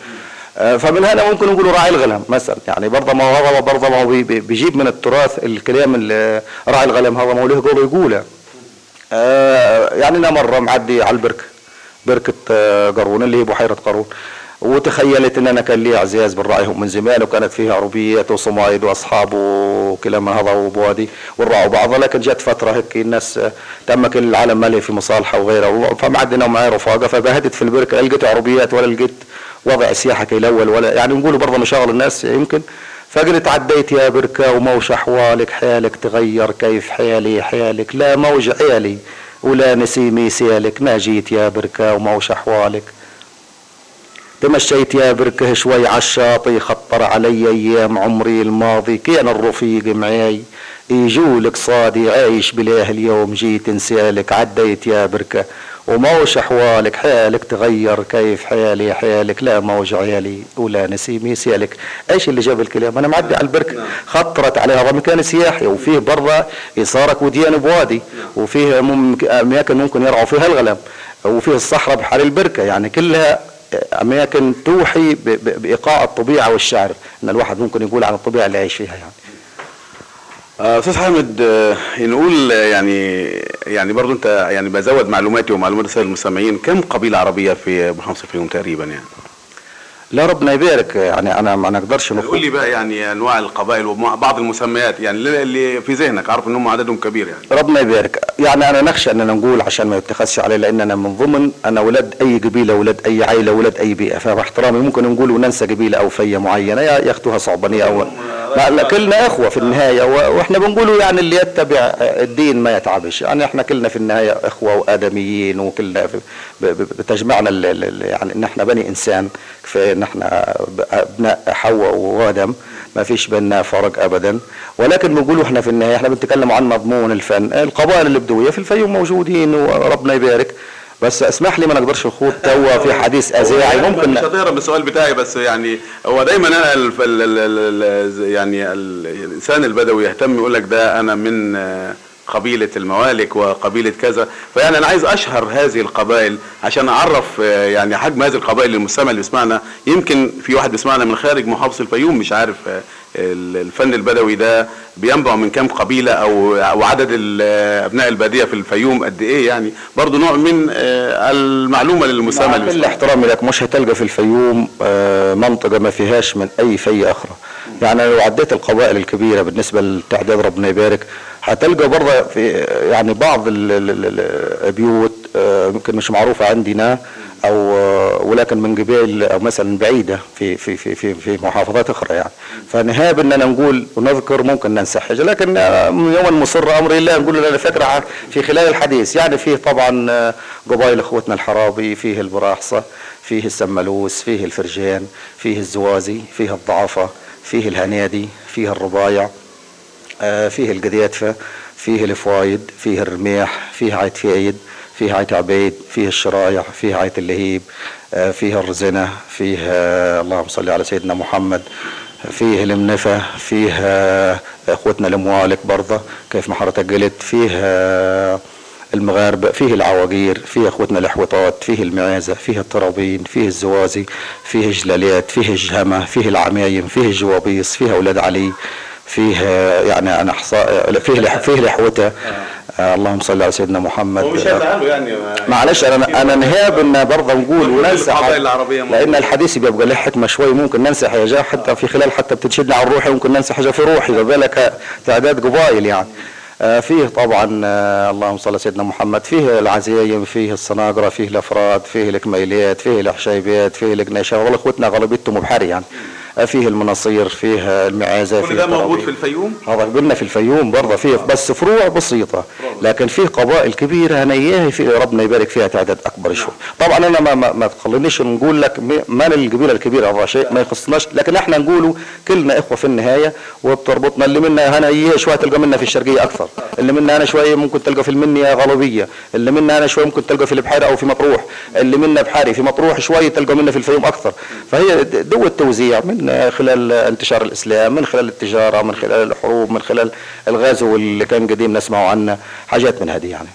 فمن هنا ممكن نقول راعي الغنم مثلا. يعني برضه ما هو برضه ما هو بي- بي- بيجيب من التراث الكلام اللي راعي الغنم هذا ما هو له قول يقوله. آه، يعني أنا مرة معدي على البركه بركة آه، قارون اللي هي بحيره قارون. وتخيلت إن أنا كان لي أعزاز بالراعيهم من زمان وكانت فيها عربيات وصمايد وأصحاب وكلام هذا وبوادي والراعوا بعضها لكن جت فترة هيك الناس آه، تم كل العالم مالي في مصالحة وغيرها. فمعدنا ومعي رفاقه فبهدت في البركة لقيت عربيات ولا لقيت وضع سياحة كي الأول ولا يعني نقولوا برضه مشاغل الناس يمكن. فقلت عديت يا بركة وموش أحوالك حالك تغير كيف؟ حالي حالك لا موج عيالي ولا نسيمي سيالك. ما جيت يا بركة وموش أحوالك. تمشيت يا بركة شوي عالشاطئ خطر علي أيام عمري الماضي. كان الرفيق معاي يجولك صادي عايش بلاه اليوم. جيت انسالك عديت يا بركة وموش أحوالك حالك تغير كيف حالي حالك لا موج عيالي ولا نسيمي سيالك إيش اللي جاب الكلام؟ أنا معدي على البركة خطرت عليها هذا مكان سياحي وفيه برا إصارك وديان بوادي وفيه مم- أماكن ممكن يرعوا فيها الغنم وفيه الصحراء بحال البركة يعني كلها أماكن توحي ب- ب- بإيقاع الطبيعة والشعر إن الواحد ممكن يقول عن الطبيعة اللي عايش فيها يعني. أستاذ حامد آه، نقول آه، يعني يعني برضو أنت يعني بزود معلوماتي ومعلومات الساده المستمعين. كم قبيلة عربية في محافظة الفيوم تقريبا يعني؟ لا ربنا يبارك يعني أنا ما نقدرش قول نقول لي بقى يعني أنواع القبائل وبعض المسميات يعني اللي- في ذهنك عارف ان هم عددهم كبير يعني. ربنا يبارك. يعني أنا نخشى إننا نقول عشان ما يتخذش عليه لأن أنا من ضمن أنا ولاد أي قبيلة ولاد أي عائله ولاد أي بيئة. فباحترامي ممكن نقول وننسى قبيلة أو فية معينة يا ياخذوها صعبانية أو لا كلنا إخوة في النهاية وإحنا بنقولوا يعني اللي يتبع الدين ما يتعبش. يعني إحنا كلنا في النهاية إخوة وآدميين وكلنا بتجمعنا يعني إن إحنا بني إنسان كفاية إن إحنا أبناء حواء وادم ما فيش بيننا فرق ابدا. ولكن بنقولوا إحنا في النهاية إحنا بنتكلم عن مضمون الفن. القبائل البدويه في الفيوم موجودين وربنا يبارك. بس اسمح لي ما نقدرش نخوض توا في حديث أذاعي. ممكن مش هتهرب من السؤال بتاعي بس يعني هو دايما أنا الف- ال ال ال يعني ال- الإنسان البدوي يهتم يقول لك ده أنا من آه، قبيلة الموالك وقبيلة كذا. فيعني أنا عايز أشهر هذه القبائل عشان أعرف آه، يعني حجم هذه القبائل للمستمع اللي بيسمعنا. يمكن في واحد بيسمعنا من خارج محافظة الفيوم مش عارف آه، ال- الفن البدوي ده بينبع من كام قبيلة أو أو عدد ال- أبناء البادية في الفيوم قد إيه يعني. برضه نوع من آه، المعلومة للمستمع مع اللي كل. احترامي لك مش هتلقى في الفيوم آه، منطقة ما فيهاش من أي في أخرى يعني لو عديت القبائل الكبيرة بالنسبة للتعداد ربنا يبارك هتلقى برضه في يعني بعض ال- ال- ال- البيوت آه، يمكن مش معروفة عندنا أو آه، ولكن من قبائل أو مثلا بعيدة في في في في, في محافظات أخرى يعني. فنهاب إننا نقول ونذكر ممكن ننسى حاجة لكن آه، يوم مصر أمر الله نقول لنا فكرة في خلال الحديث. يعني فيه طبعا قبائل إخوتنا الحرابي فيه البراحصة فيه السملوس فيه الفرجان فيه الزوازي فيه الضعفة. فيه الهنادي فيه الربايع آه، فيه القديتفة فيه الفوايد فيه الرميح فيه عيت فايد فيه عيت عبيد فيه الشرايع فيه عيت اللهيب آه، فيه الرزنة فيه آه، اللهم صل على سيدنا محمد فيه المنفة فيه إخوتنا الموالك برضه كيف ما حضرتك قلت فيه المغاربة فيه العواقير فيه أخوتنا الحوطات فيه المعازة فيه الطرابين فيه الزوازي فيه الجلاليات فيه الجهمة فيه العمايم فيه الجوابيص فيه أولاد علي فيه آه، يعني أنا أحصاء فيه لح- فيه لحوته آه اللهم صل على سيدنا محمد. هو مش هيزعلوا يعني. معلش أنا أنا نهاب إن برضه نقول وننسى لأن. الحديث بيبقى له حكمة شوي ممكن ننسى حاجة حتى في خلال حتى بتشدنا على روحي ممكن ننسى حاجة في روحي ما بالك تعداد قبائل يعني. آه، فيه طبعا آه، اللهم صل على سيدنا محمد فيه العزايم فيه الصناقرة فيه الأفراد فيه الكميليات فيه الحشيبيات فيه القنيشه والله إخوتنا غالبيتهم بحري يعني. آه، فيه المناصير فيه آه، المعازه كل فيه ده موجود. في الفيوم؟ هذا قلنا في الفيوم برضه فيه بس فروع بسيطة لكن فيه قبائل كبيرة. أنا إياها في ربنا يبارك فيها تعداد أكبر شوي. طبعا أنا ما, ما, ما تخلينيش نقول لك من القبيلة الكبيرة هذا شيء ما يخصناش. لكن إحنا نقوله كلنا إخوة في النهاية وبتربطنا. اللي منا هنا إياه شوية تلقى منا في الشرقية أكثر. اللي منا أنا شوية ممكن تلقى في المنيا غلبية اللي منا أنا شوية ممكن تلقى في البحيرة أو في مطروح. اللي منا بحاري في مطروح شوية تلقى منا في الفيوم أكثر. فهي د- دو التوزيع من خلال انتشار الإسلام من خلال التجارة من خلال الحروب من خلال الغزو اللي كان قديم نسمعه عنه حاجات من هذه يعني.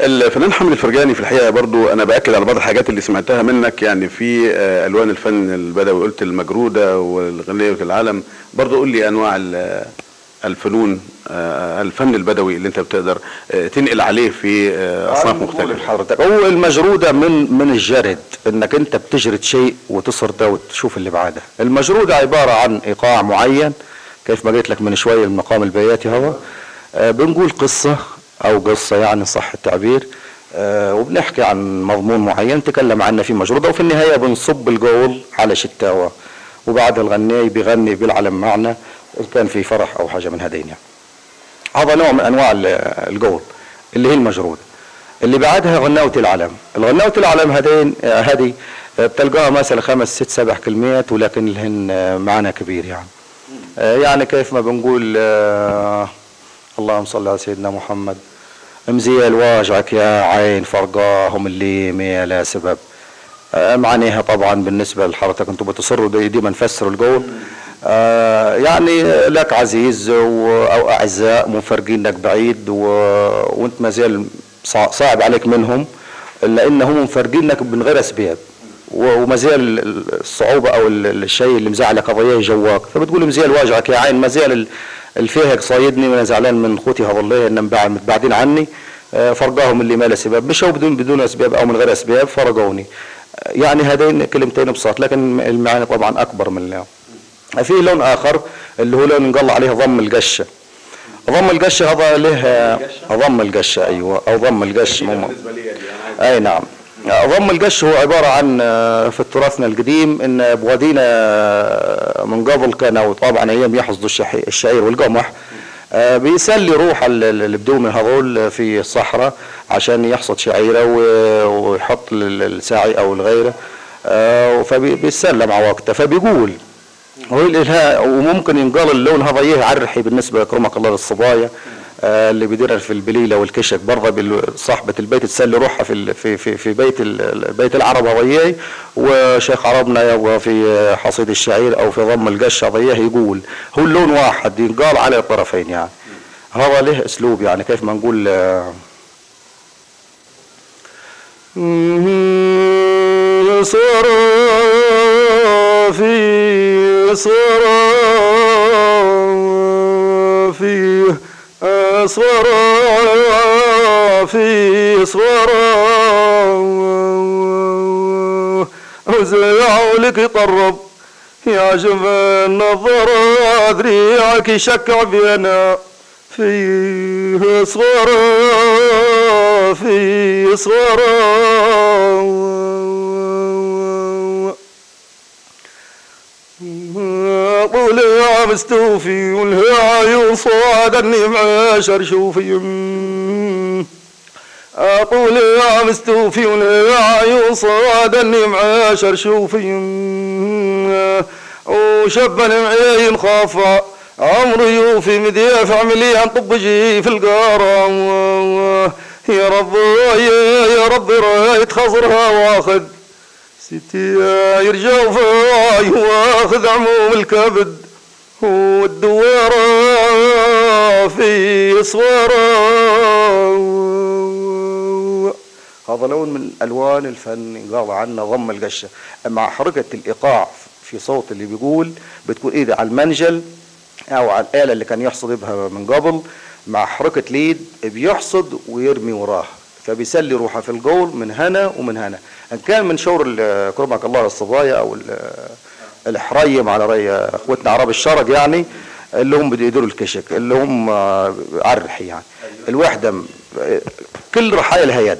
الفنان حامد الفرجاني في الحقيقة برضو أنا بأكد على بعض الحاجات اللي سمعتها منك يعني في آه، ألوان الفن البدوي قلت المجرودة والغنية العالم برضو قول لي أنواع الفنون آه، الفن البدوي اللي انت بتقدر آه، تنقل عليه في آه، أصناف مختلفة. لحضرتك. هو المجرودة من من الجرد إنك أنت بتجرد شيء وتصرده وتشوف اللي بعده. المجرودة عبارة عن إيقاع معين كيف ما قلت لك من شوية المقام البياتي هو. بنقول قصة أو قصة يعني صح التعبير. وبنحكي عن مضمون معين نتكلم عنه في مجرودة وفي النهاية بنصب القول على شتاوة. وبعدها الغناي بيغني بيلعلم معنا إن كان في فرح أو حاجة من هذين. يعني هذا نوع من أنواع ال- القول اللي هي المجرودة اللي بعدها غناوة العلم. الغناوة العلم هذين هذه آه، بتلقاها مثلا خمس ست سبع كلمات ولكن لهن آه، معنى كبير يعني. آه، يعني كيف ما بنقول اللهم صل على سيدنا محمد. مزيل واجعك يا عين فرقاهم اللي ما لا سبب. معانيها طبعا بالنسبة لحضرتك أنتم بتصروا دي- ديما نفسروا القول يعني لك عزيز أو أعزاء منفرقينك بعيد و... وأنت ما زال صع- صعب عليك منهم لأن هم مفرقينك من غير أسباب. وما زال الصعوبة أو ال- الشيء اللي مزعلك قضية جواك. فبتقول مزيال واجعك يا عين ما زال ال- الفيهق صايدني وأنا زعلان من اخوتي هذول إنهم بعد متباعدين عني. آه، فرقاهم اللي ما له سبب. مشوا بدون بدون أسباب أو من غير أسباب فرقوني. آه، يعني هذين كلمتين بساط لكن المعاني طبعا أكبر من اللي. في لون آخر اللي هو لون ينقال عليه ضم القشه ضم القشه هذا له ضم القشه أيوه أو ضم القش مم... أي نعم. ضم القش هو عبارة عن آه، في تراثنا القديم إن بوادينا آه، من قبل كانوا طبعا أيام يحصدوا الشعير والقمح. آه، بيسلي روح ال- ال- البدوم هذول في الصحراء عشان يحصد شعيره ويحط الساعي أو الغيره آه، فبيتسلى مع وقته. فبيقول هو الإلهاء وممكن ينقال اللون هذا يه عرحي بالنسبة اكرمك الله للصبايا آه، اللي بيديرها في البليلة والكشك برضه صاحبة البيت تسلي روحها في في في, في بيت بيت العرب هذيه وشيخ عربنا يبغى في حصيد الشعير أو في ضم القش هذيه يقول. هو اللون واحد ينقال على الطرفين يعني. هذا له أسلوب يعني كيف ما نقول آه، صرافي صرافي صرافي صرافي وزيع لك طرب. يا جمال نظرة ذريعك يشكع بينا. فيه صورة فيه صورة طلع مستوفي والهوى يصادني معاشر شوفي. طلع مستوفي والهوى يصادني معاشر شوفي. وشبا معين خافا عمرو يوفي مدياف عمليا طبجي في القارة. يا رب يا رب رايت خزرها واخذ ستي يرجع فاي واخذ عموم الكبد والدوارة في صورة هذا لون من الوان الفن يقال عنه ضم القشة. مع حركة الإيقاع في صوت اللي بيقول بتكون ايده على المنجل أو على الآلة اللي كان يحصد بها من قبل. مع حركة اليد بيحصد ويرمي وراه فبيسلي روحه في القول من هنا ومن هنا. إن كان من شور كرمك الله الصبايا أو ال- الحريم على ري أخوتنا عرب الشرق يعني اللي هم بده يديروا الكشك اللي هم آه، عرحي يعني. الوحدة م- كل رحايا لها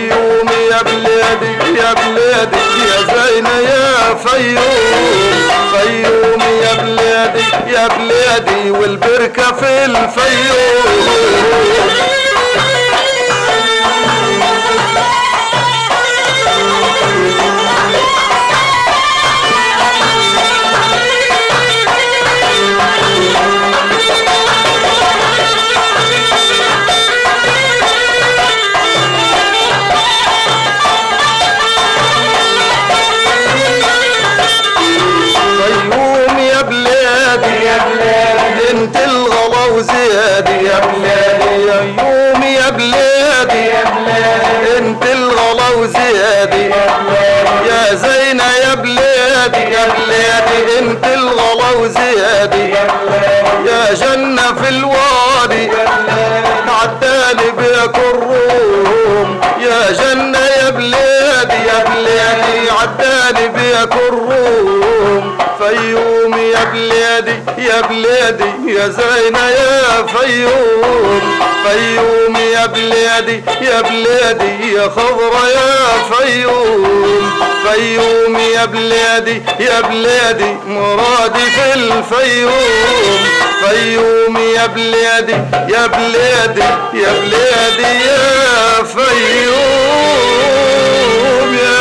فيوم يا بلادي يا بلادي يا زينة يا فيوم. فيوم يا بلادي يا بلادي والبركة في الفيوم. لك الروم فيوم يا بلادي يا بلادي يا زينة يا فيوم. فيوم يا بلادي يا بلادي يا خضرة يا فيوم. فيوم يا بلادي يا بلادي مرادي في الفيوم. فيوم يا بلادي يا بلادي يا بلادي يا فيوم. يا